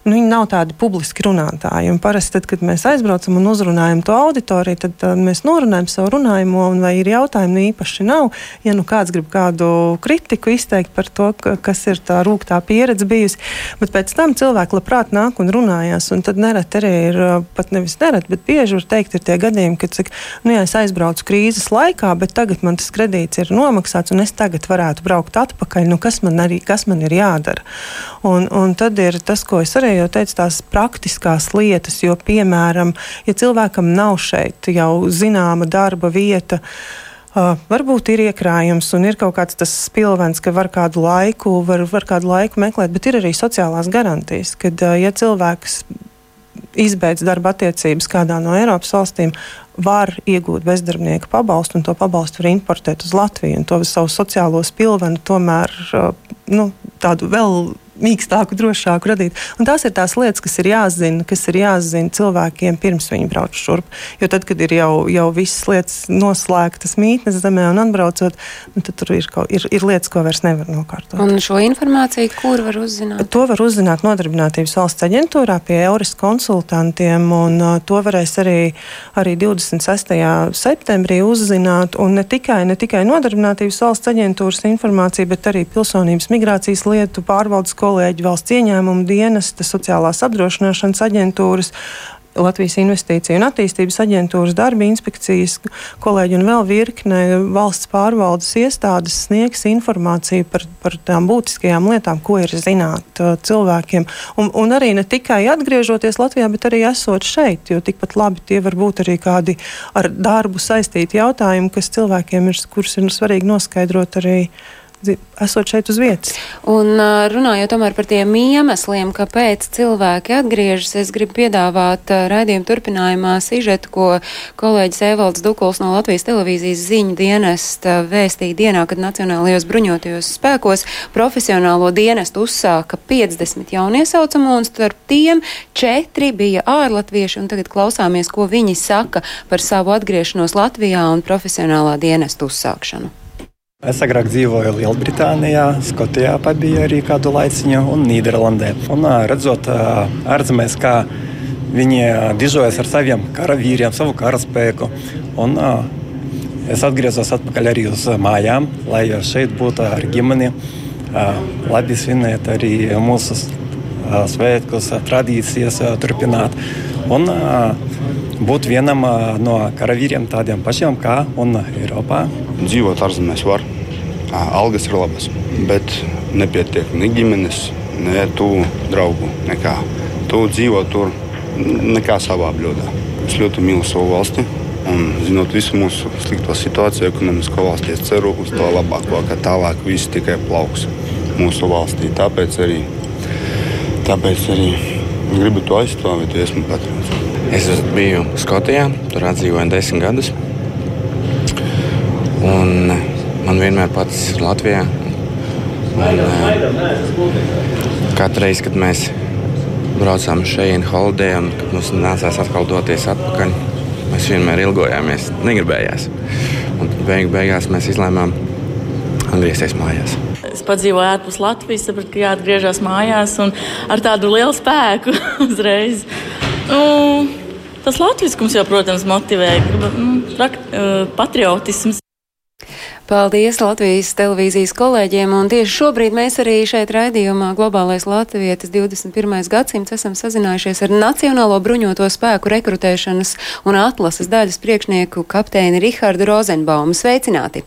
nu, viņi nav tādi publiski runātāji. Un parasti, tad, kad mēs aizbraucam un uzrunājam to auditoriju, tad, tad mēs norunājam savu runājumu, un vai ir jautājumi, nu īpaši nav. Ja nu kāds grib kādu kritiku izteikt par to, kas ir tā rūktā pieredze bijusi, bet pēc tam cilvēki labprāt nāk un runājās. Un tad nereti arī ir pat nevis nereti, bet bieži var teikt, ir tie gadījumi, kad saka, nu, jā, es aizbraucu krīzes laikā, bet tagad man tas kredīts ir nomaksāts, un es tagad varētu braukt atpakaļ. Nu, kas, man arī, kas man ir jādara? Un, un tad ir tas, ko es arī jau teicu, tās praktiskās lietas, jo, piemēram, ja cilvēkam nav šeit jau zināma darba vieta, Uh, varbūt ir iekrājums un ir kaut kāds tas spilvens, ka var kādu laiku, var, var kādu laiku meklēt, bet ir arī sociālās garantijas, kad, uh, ja cilvēks izbeidz darba attiecības kādā no Eiropas valstīm, var iegūt bezdarbnieka pabalstu, un to pabalstu var importēt uz Latviju. To savu sociālo spilvenu tomēr nu, tādu vēl mīkstāku, drošāku radīt. Un tās ir tās lietas, kas ir jāzina, kas ir jāzina cilvēkiem pirms viņi brauc šurp. Jo tad, kad ir jau, jau visas lietas noslēgtas mītnes zemē un atbraucot, nu, tad tur ir, kaut, ir, ir lietas, ko vairs nevar nokārtot. Un šo informāciju, kur var uzzināt? To var uzzināt Nodarbinātības valsts aģentūrā pie Euris konsultantiem, un uh, to varēs arī, arī 26. septembrī uzzināt. Un ne tikai, ne tikai Nodarbinātības valsts aģentūras informācija, bet arī pilsonības migrācijas lietu pārvaldes kolēģi kolēģi valsts ieņēmuma dienesta, sociālās apdrošināšanas aģentūras, Latvijas Investīcija un attīstības aģentūras darba inspekcijas kolēģi un vēl virkne valsts pārvaldes iestādes sniegs informāciju par, par tām būtiskajām lietām, ko ir zināt uh, cilvēkiem. Un, un arī ne tikai atgriežoties Latvijā, bet arī esot šeit, jo tikpat labi tie var būt arī kādi ar darbu saistīti jautājumi, kas cilvēkiem ir, kurus ir svarīgi noskaidrot arī esot šeit uz vietas. Un runājot par tiem iemesliem, kāpēc cilvēki atgriežas, es gribu piedāvāt raidījumu turpinājumā sižetu, ko kolēģis Evalds Dukuls no Latvijas televīzijas ziņu dienesta vēstīja dienā, kad Nacionālajos bruņotajos spēkos profesionālo dienestu uzsāka 50 jauniesaucamu, un starp tiem četri bija ārlatvieši, un tagad klausāmies, ko viņi saka par savu atgriešanos Latvijā un profesionālā dienestu uzsākšanu. Es agrāk dzīvoju Lielbritānijā, Skotijā, pabiju arī kādu laiciņu, un Nīderlandē. Un, redzot ārzemēs, kā viņi dižojas ar saviem karavīriem, savu karaspēku. Un, es atgriezos atpakaļ arī uz mājām, lai šeit būtu ar ģimeni. Labi svinēt arī mūsu svētkus, tradīcijas turpināt. Un, būt vienam no karavīriem tādiem pašiem kā un Eiropā. Dzīvot ārzemēs var, algas ir labas, bet nepietiek ne ģimenes, ne tuvu draugu. Nekā. Tu dzīvo tur nekā savā bļodā. Es ļoti mīlu savu valsti. Un, zinot visu mūsu slikto situāciju, ekonomisko valstī, es ceru uz to labāko, ka tālāk viss tikai plauks mūsu valstī. Tāpēc arī, tāpēc arī gribu to aizstāvēt, jo esmu patriots. Es biju Skotijā, tur dzīvoju desmit gadus. Un man vienmēr paticis Latvijā. Un, katru reizi, kad mēs braucām šeit, holidē, un mums nācās atkal doties atpakaļ, mēs vienmēr ilgojāmies, negribējās. Un beig beigās mēs izlēmām atgriezties mājās. Es padzīvoju ārpus Latvijas, sapratu, ka jāatgriežas mājās un ar tādu lielu spēku [LAUGHS] uzreiz. Nu, tas latviskums jau, protams, motivē, grib, nu, patriotisms. Paldies Latvijas televīzijas kolēģiem, un tieši šobrīd mēs arī šeit raidījumā Globālais Latvijas 21. gadsimts esam sazinājušies ar Nacionālo bruņoto spēku rekrutēšanas un atlases daļas priekšnieku kapteini Rihardu Rozenbaumu. Sveicināti!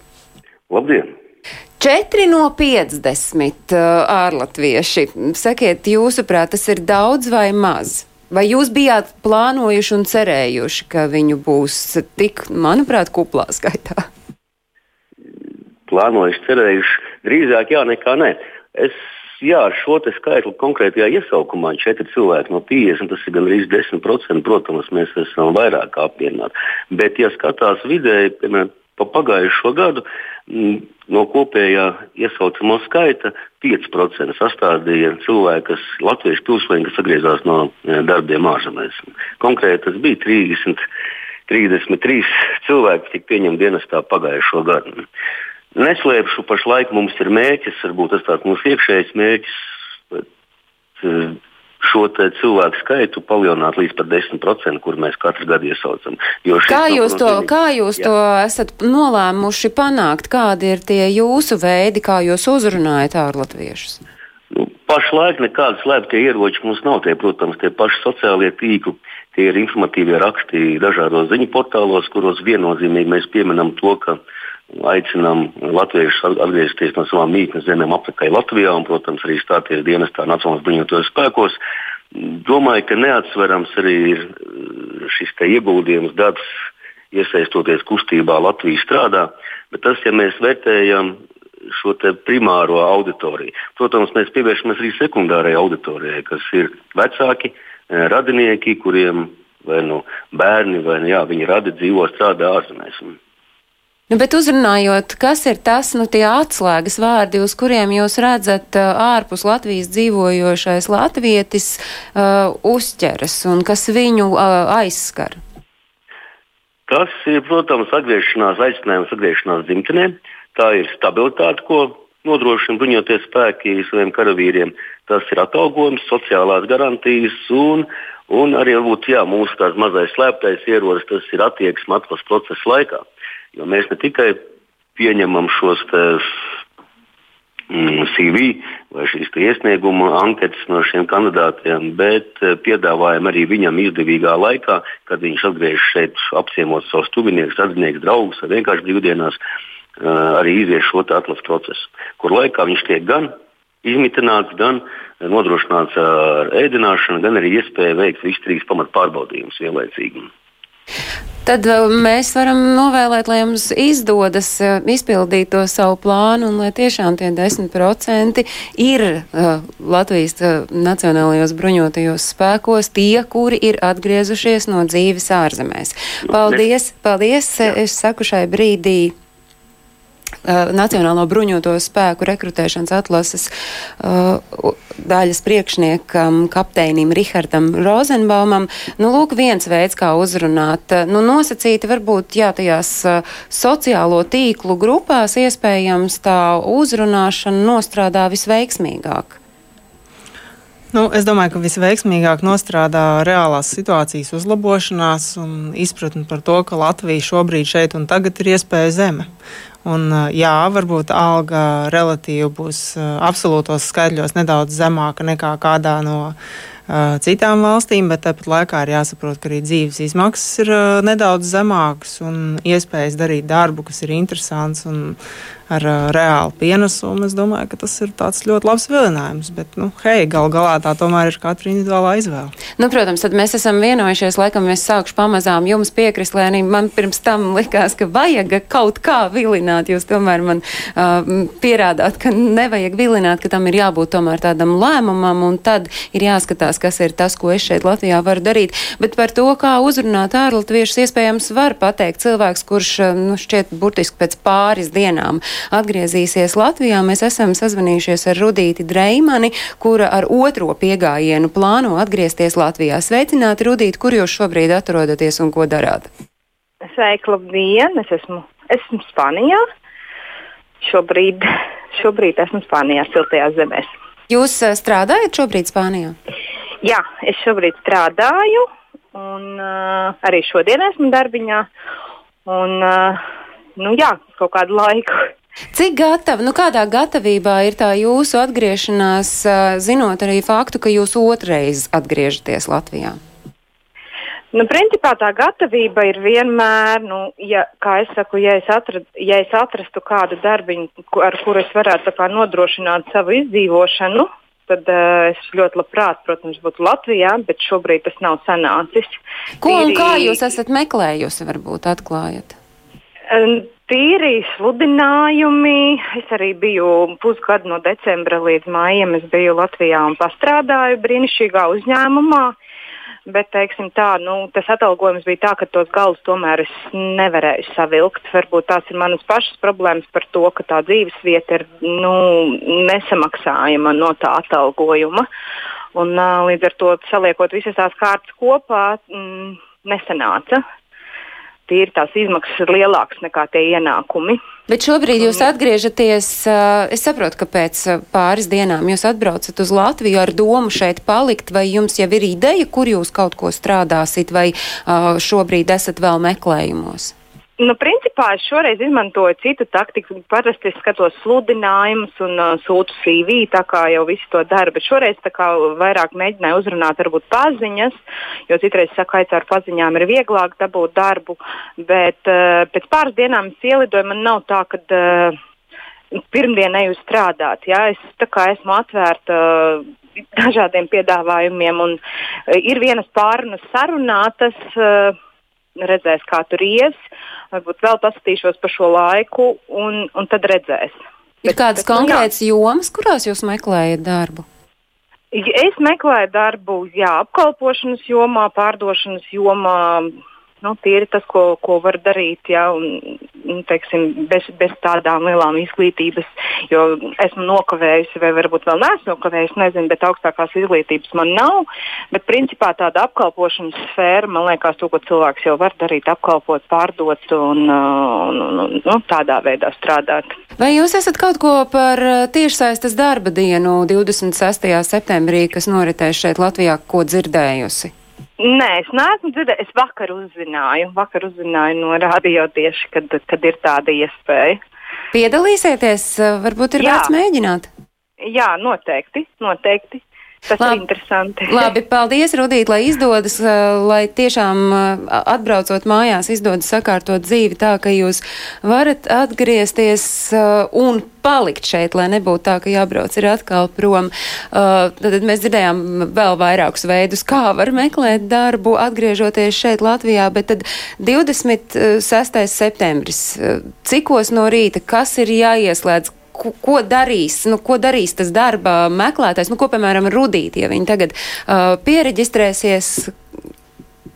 Labdien! 4 no 50 uh, ārlatvieši. Sakiet, jūsuprāt, tas ir daudz vai maz? Vai jūs bijāt plānojuši un cerējuši, ka viņu būs tik, manuprāt, kuplā skaitā? Plānojuši, cerējuši. Drīzāk jā, nekā nē. Es jā, ar šo skaitli konkrētajā iesaukumā, četri cilvēki no 50, tas ir gandrīz 10%. Protams, mēs esam vairāk apmierināti. Bet, ja skatās vidēji, piemēram, pa pagājušo gadu, no kopējā iesaucamo skaita 5% sastādīja cilvēki, kas latviešu pilsoņi, kas atgriezās no darbiem ārzemēs. Konkrēti tas bija 30, 33 cilvēki, kas tika pieņemti dienestā pagājušo gadu. Neslēpšu, pašlaik mums ir mērķis, varbūt tas tāds mūsu iekšējais mērķis, eh, šo cilvēku skaitu palielināt līdz pat 10%, kur mēs katru gadu iesaucam. Kā jūs, to, kā jūs jā. to esat nolēmuši panākt? Kādi ir tie jūsu veidi, kā jūs uzrunājat ārlatviešus? Nu, pašlaik nekādas slēptie ieroči mums nav. Tie, protams, tie paši sociālie tīkli, tie ir informatīvie raksti dažādos ziņu portālos, kuros viennozīmīgi mēs pieminam to, ka uh, aicinām latviešus atgriezties no savām mītnes zemēm apakaļ Latvijā un, protams, arī stāties dienestā Nacionālajos bruņotajos spēkos. Domāju, ka neatsverams arī ir uh, šis ieguldījums, darbs, iesaistoties kustībā Latvijas strādā, bet tas, ja mēs vērtējam šo primāro auditoriju. Protams, mēs pievēršamies arī sekundārajai auditorijai, kas ir vecāki, eh, radinieki, kuriem vai nu bērni, vai nu, jā, viņi radi dzīvo strādā ārzemēs. Nu, bet uzrunājot, kas ir tas, nu, tie atslēgas vārdi, uz kuriem jūs redzat uh, ārpus Latvijas dzīvojošais latvietis uh, uzķeras un kas viņu uh, aizskar? Tas ir, protams, atgriešanās, aicinājums atgriešanās dzimtenē. Tā ir stabilitāte, ko nodrošina bruņoties spēki saviem karavīriem. Tas ir atalgojums, sociālās garantijas un, un arī varbūt, jā, mūsu mazais slēptais ierocis, tas ir attieksme atlases procesa laikā. Jo mēs ne tikai pieņemam šos mm, CV vai šīs iesnieguma anketas no šiem kandidātiem, bet eh, piedāvājam arī viņam izdevīgā laikā, kad viņš atgriežas šeit, apciemot savus tuviniekus, radiniekus, draugus vai vienkārši brīvdienās, eh, arī izies šo atlases procesu, kur laikā viņš tiek gan izmitināts, gan nodrošināts ar ēdināšanu, gan arī iespēja veikt visus trīs pamatpārbaudījumus vienlaicīgi. Tad uh, mēs varam novēlēt, lai jums izdodas uh, izpildīt to savu plānu un lai tiešām tie 10% ir uh, Latvijas uh, Nacionālajos bruņotajos spēkos tie, kuri ir atgriezušies no dzīves ārzemēs. Paldies, paldies, es saku šai brīdī Nacionālo bruņoto spēku rekrutēšanas atlases uh, daļas priekšniekam, kapteinim Rihardam Rozenbaumam. Nu, lūk, viens veids, kā uzrunāt. Uh, nu, nosacīti varbūt, jā, tajās uh, sociālo tīklu grupās iespējams tā uzrunāšana nostrādā visveiksmīgāk. Nu, es domāju, ka visveiksmīgāk nostrādā reālās situācijas uzlabošanās un izpratne par to, ka Latvija šobrīd šeit un tagad ir iespēja zeme. Un, jā, varbūt alga relatīvi būs absolūtos skaidļos nedaudz zemāka nekā kādā no citām valstīm, bet tāpat laikā ir jāsaprot, ka arī dzīves izmaksas ir nedaudz zemākas un iespējas darīt darbu, kas ir interesants un ar uh, reālu pienesumu. Es domāju, ka tas ir ļoti labs vilinājums. Bet, nu, hei, gal galā tā tomēr ir katra individuālā izvēle. Nu, protams, tad mēs esam vienojušies, laikam es sākšu pamazām jums piekrist, Lēnī. Man pirms tam likās, ka vajag kaut kā vilināt. Jūs tomēr man uh, pierādāt, ka nevajag vilināt, ka tam ir jābūt tomēr tādam lēmumam, un tad ir jāskatās, kas ir tas, ko es šeit Latvijā varu darīt. Bet par to, kā uzrunāt ārlatviešus, iespējams, var pateikt cilvēks, kurš, nu, šķiet, burtiski pēc pāris dienām atgriezīsies Latvijā. Mēs esam sazvanījušies ar Rudīti Dreimani, kura ar otro piegājienu plāno atgriezties Latvijā. Sveicināti, Rudīti, kur jūs šobrīd atrodaties un ko darāt? Sveiki, labdien! Es esmu, esmu Spānijā. Šobrīd, šobrīd esmu Spānijā, siltajās zemēs. Jūs eh, strādājat šobrīd Spānijā? Jā, es šobrīd strādāju, un uh, arī šodien esmu darbiņā. Un, uh, nu, jā, kaut kādu laiku. Cik gatava, nu kādā gatavībā ir tā jūsu atgriešanās, zinot arī faktu, ka jūs otrais atgriežaties Latvijā? Nu, principā tā gatavība ir vienmēr, nu, ja, kā es saku, ja es, atrad, ja es atrastu kādu darbiņu, ar kuru es varētu kā, nodrošināt savu izdzīvošanu, tad uh, es ļoti labprāt, protams, būtu Latvijā, bet šobrīd tas nav sanācis. Ko un kā jūs esat meklējusi, varbūt atklājat? Tīri sludinājumi. Es arī biju pusgadu no decembra līdz maijam. Es biju Latvijā un strādāju brīnišķīgā uzņēmumā. Bet teiksim, tā, nu, tas atalgojums bija tā, ka tos galus tomēr es nevarēju savilkt. Varbūt tās ir manas pašas problēmas par to, ka tā dzīves vieta ir nu, nesamaksājama no tā atalgojuma. Un, līdz ar to saliekot visas tās kārtas kopā, mm, nesanāca tīri tās izmaksas ir lielākas nekā tie ienākumi. Bet šobrīd jūs atgriežaties, es saprotu, ka pēc pāris dienām jūs atbraucat uz Latviju ar domu šeit palikt, vai jums jau ir ideja, kur jūs kaut ko strādāsit, vai šobrīd esat vēl meklējumos? Nu, principā es šoreiz izmantoju citu taktiku. Parasti es skatos sludinājumus un uh, sūtu CV, tā kā jau visi to dara. Bet šoreiz vairāk mēģināju uzrunāt varbūt paziņas, jo citreiz saku, ka ar paziņām ir vieglāk dabūt darbu. Bet uh, pēc pāris dienām es ielidoju, man nav tā, ka. Uh, Pirmdien eju strādāt. Jā, es esmu atvērta uh, dažādiem piedāvājumiem, un uh, ir vienas pārunas sarunātas. Uh, redzēs, kā tur ies. Varbūt vēl paskatīšos pa šo laiku, un, un tad redzēs. Ir bet, kādas bet, konkrētas nu, jomas, kurās jūs meklējat darbu? Es meklēju darbu, jā, apkalpošanas jomā, pārdošanas jomā, nu, ir tas, ko, ko var darīt, ja, un, un, teiksim, bez, bez tādām lielām izglītības, esmu nokavējusi, vai varbūt vēl neesmu nokavējusi, nezinu, bet augstākās izglītības man nav. Bet, principā, tāda apkalpošanas sfēra, man liekas, to, ko cilvēks jau var darīt, apkalpot, pārdot un, un, un, un nu, tādā veidā strādāt. Vai jūs esat kaut ko par tiešsaistes darba dienu 26. septembrī, kas noritēs šeit Latvijā, ko dzirdējusi? Nē, es neesmu dzirdējis. Es vakar uzzināju, vakar uzzināju no radio tieši, kad, kad ir tāda iespēja. Piedalīsieties, varbūt ir Jā. vērts mēģināt. Jā, noteikti, noteikti. Tas Labi. ir interesanti. [LAUGHS] Labi, paldies, Rudīt, lai izdodas, lai tiešām atbraucot mājās izdodas sakārtot dzīvi tā, ka jūs varat atgriezties un palikt šeit, lai nebūtu tā, ka jābrauc ir atkal prom. Tad mēs dzirdējām vēl vairākus veidus, kā var meklēt darbu, atgriežoties šeit Latvijā, bet tad 26. septembris, cikos no rīta, kas ir jāieslēdz, ko, ko darīs, nu, ko darīs tas darba meklētājs, nu, ko, piemēram, rudīt, ja viņi tagad uh, pieregistrēsies,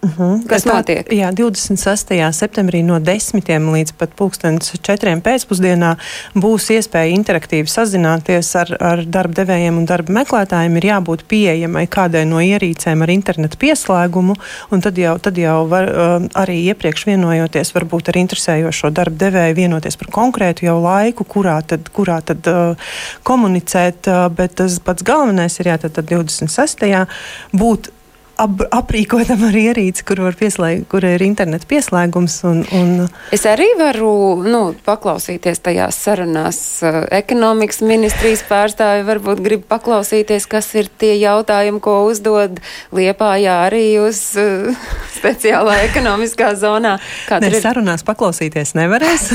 Uh mhm. -huh. Kas tā, notiek? Jā, 26. septembrī no 10 līdz pat 4 pēcpusdienā būs iespēja interaktīvi sazināties ar, ar darba devējiem un darba meklētājiem. Ir jābūt pieejamai kādai no ierīcēm ar internetu pieslēgumu, un tad jau, tad jau var, uh, arī iepriekš vienojoties varbūt ar interesējošo darba devēju vienoties par konkrētu jau laiku, kurā tad, kurā tad uh, komunicēt, uh, bet tas pats galvenais ir jā, tad, tad 26. būt ap, aprīkotam ar ierīci, kur, pieslēg, kur ir interneta pieslēgums. Un, un... Es arī varu nu, paklausīties tajās sarunās. Uh, ekonomikas ministrijas pārstāvi varbūt grib paklausīties, kas ir tie jautājumi, ko uzdod Liepājā arī uz uh, [LAUGHS] speciālā ekonomiskā zonā. Ne, ir... sarunās paklausīties nevarēs,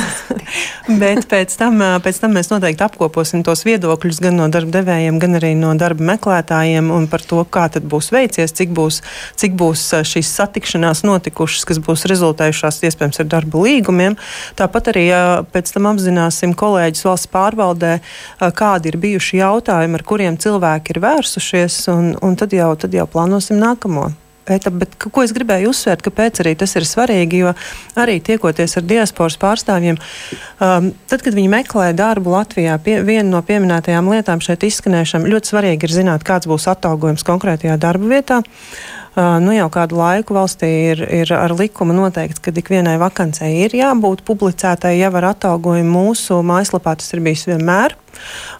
[LAUGHS] bet pēc tam, uh, pēc tam mēs noteikti apkoposim tos viedokļus gan no darba devējiem, gan arī no darba meklētājiem un par to, kā tad būs veicies, cik būs būs, cik būs šīs satikšanās notikušas, kas būs rezultējušās iespējams ar darba līgumiem. Tāpat arī pēc tam apzināsim kolēģis valsts pārvaldē, kādi ir bijuši jautājumi, ar kuriem cilvēki ir vērsušies, un, un tad, jau, tad jau plānosim nākamo. Pēta, bet ko es gribēju uzsvērt, kāpēc arī tas ir svarīgi, jo arī tiekoties ar diasporas pārstāvjiem, um, tad, kad viņi meklē darbu Latvijā, pie, viena no pieminētajām lietām šeit izskanējušām, ļoti svarīgi ir zināt, kāds būs atalgojums konkrētajā darba vietā. Uh, nu jau kādu laiku valstī ir, ir ar likumu noteikts, ka ikvienai vakancei ir jābūt publicētai jau ar atalgojumu. Mūsu mājaslapā tas ir bijis vienmēr.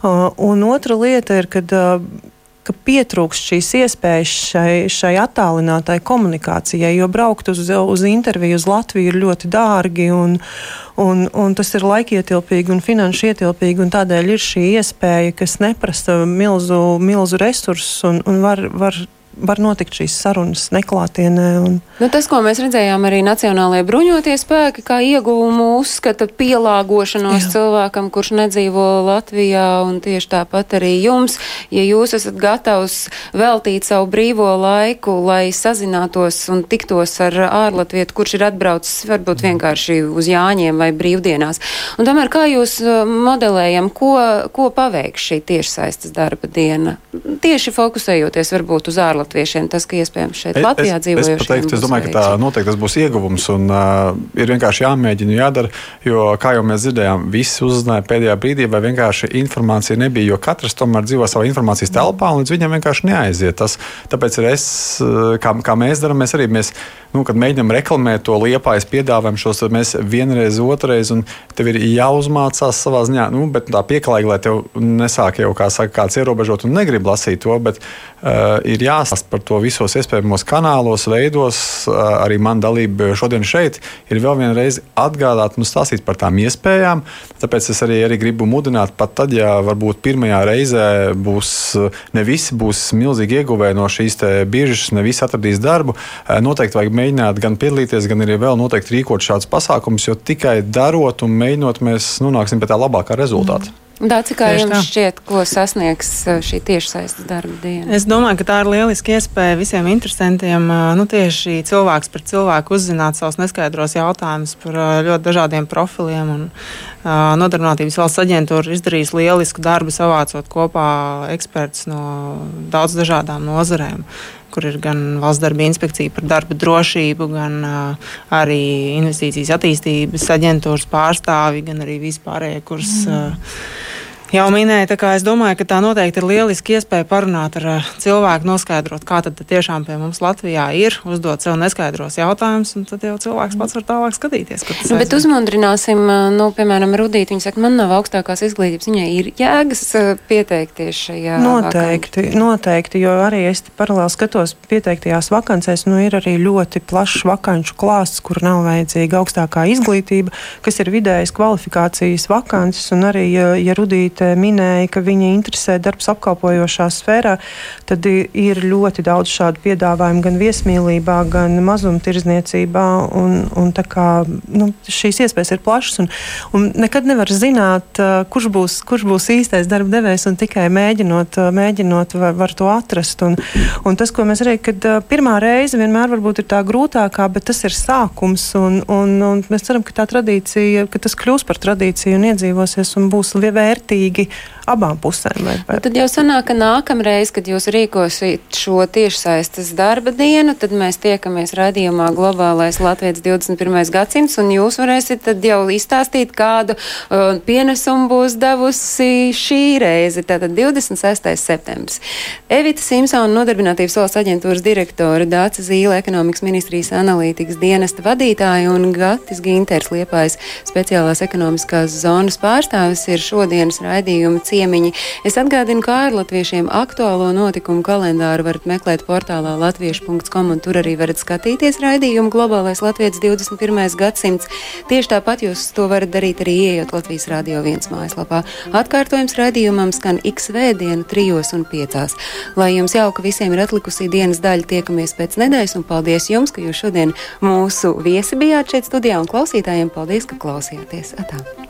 Uh, un otra lieta ir, kad uh, ka pietrūkst šīs iespējas šai, šai attālinātai komunikācijai, jo braukt uz, uz interviju uz Latviju ir ļoti dārgi un, un, un tas ir laikietilpīgi un finanšu ietilpīgi, un tādēļ ir šī iespēja, kas neprasa milzu, milzu resursus un, un var, var var notikt šīs sarunas neklātienē. Un... Nu, tas, ko mēs redzējām arī Nacionālajie bruņotie spēki, kā ieguvumu uzskata pielāgošanos Jā. cilvēkam, kurš nedzīvo Latvijā, un tieši tāpat arī jums, ja jūs esat gatavs veltīt savu brīvo laiku, lai sazinātos un tiktos ar ārlatvietu, kurš ir atbraucis varbūt vienkārši uz Jāņiem vai brīvdienās. Un tomēr kā jūs uh, modelējam, ko, ko paveiks šī tiešsaistes darba diena? Tieši fokusējoties varbūt uz ārlatvietu ārlatviešiem, tas, ka iespējams šeit Latvijā dzīvojušiem. Es, pateiktu, es domāju, ka tā noteikti tas būs ieguvums un uh, ir vienkārši jāmēģina jādara, jo, kā jau mēs dzirdējām, visi uzzināja pēdējā brīdī, vai vienkārši informācija nebija, jo katrs tomēr dzīvo savā informācijas telpā un līdz viņam vienkārši neaiziet. Tas, tāpēc es, kā, kā mēs darām, mēs arī mēs, nu, kad mēģinām reklamēt to liepājas piedāvājumu šos, tad mēs vienreiz, otrreiz, un tev ir jāuzmācās savā ziņā, nu, bet tā pieklājīgi, lai tev nesāk jau, kā saka, kāds ierobežot un negrib lasīt to, bet uh, ir jāsaka stāst par to visos iespējamos kanālos, veidos. Arī man dalība šodien šeit ir vēl vienreiz atgādāt un stāstīt par tām iespējām. Tāpēc es arī, arī gribu mudināt, pat tad, ja varbūt pirmajā reizē būs ne visi būs milzīgi ieguvēji no šīs biržas, ne visi atradīs darbu. Noteikti vajag mēģināt gan piedalīties, gan arī vēl noteikti rīkot šādus pasākumus, jo tikai darot un mēģinot, mēs nonāksim pie tā labākā rezultāta. Mm. Dāci, kā Tieši jums tā. šķiet, ko sasniegs uh, šī tiešsaistes darba diena? Es domāju, ka tā ir lieliska iespēja visiem interesantiem uh, nu, tieši cilvēks par cilvēku uzzināt savus neskaidros jautājumus par uh, ļoti dažādiem profiliem. Un, Nodarbinātības valsts aģentūra izdarīs lielisku darbu, savācot kopā ekspertus no daudz dažādām nozarēm kur ir gan valsts darba inspekcija par darba drošību, gan uh, arī investīcijas attīstības aģentūras pārstāvi, gan arī vispārējie, kurus. Mm. Uh, jau minēja. Es domāju, ka tā noteikti ir lieliski iespēja parunāt ar uh, cilvēku, noskaidrot, kā tad tiešām pie mums Latvijā ir, uzdot sev neskaidros jautājumus, un tad jau cilvēks pats var tālāk skatīties. Bet uzmundrināsim, uh, nu, piemēram, Rudīt. Viņa saka, man nav augstākās izglītības, viņai ir jēgas uh, pieteikties šajā. Noteikti, vakant. noteikti, jo arī es paralēli skatos pieteiktajās vakancēs, nu ir arī ļoti plašs vakanču klāsts, kur nav vajadzīga augstākā izglītība, kas ir vidējas kvalifikācijas vakances, un arī, ja, ja Rudīt minēja, ka viņa interesē darbs apkalpojošā sfērā, tad ir ļoti daudz šādu piedāvājumu gan viesmīlībā, gan mazumtirdzniecībā. Un, un kā, nu, šīs iespējas ir plašas, un, un nekad nevar zināt, kurš būs, kurš būs īstais darba devējs, un tikai mēģinot, mēģinot var, var to atrast. Un, un tas, ko mēs arī, kad pirmā reize vienmēr varbūt ir tā grūtākā, bet tas ir sākums, un, un, un mēs ceram, ka tā tradīcija, ka tas kļūs par tradīciju un iedzīvosies un būs vērtīgi svarīgi abām pusēm. Vai, vai. Nu, tad jau sanāk, ka nākamreiz, kad jūs rīkosiet šo tiešsaistes darba dienu, tad mēs tiekamies radījumā Globālais Latvijas 21. gadsimts, un jūs varēsiet tad jau izstāstīt, kādu uh, pienesumu būs devusi šī reize, tātad 26. septembris. Evita Simpsona, nodarbinātības valsts aģentūras direktora, Dāca Zīle, ekonomikas ministrijas analītikas dienesta vadītāja un Gatis Ginters Liepājs speciālās ekonomiskās zonas pārstāvis ir šodienas raidījuma cienījums ciemiņi. Es atgādinu, kā ar latviešiem aktuālo notikumu kalendāru varat meklēt portālā latviešu.com un tur arī varat skatīties raidījumu Globālais Latvijas 21. gadsimts. Tieši tāpat jūs to varat darīt arī ieejot Latvijas Rādio 1 mājaslapā. Atkārtojums raidījumam skan x vēdienu trijos un piecās. Lai jums jauka visiem ir atlikusī dienas daļa, tiekamies pēc nedēļas un paldies jums, ka jūs šodien mūsu viesi bijāt šeit studijā un klausītājiem paldies, ka klausījāties. Atā.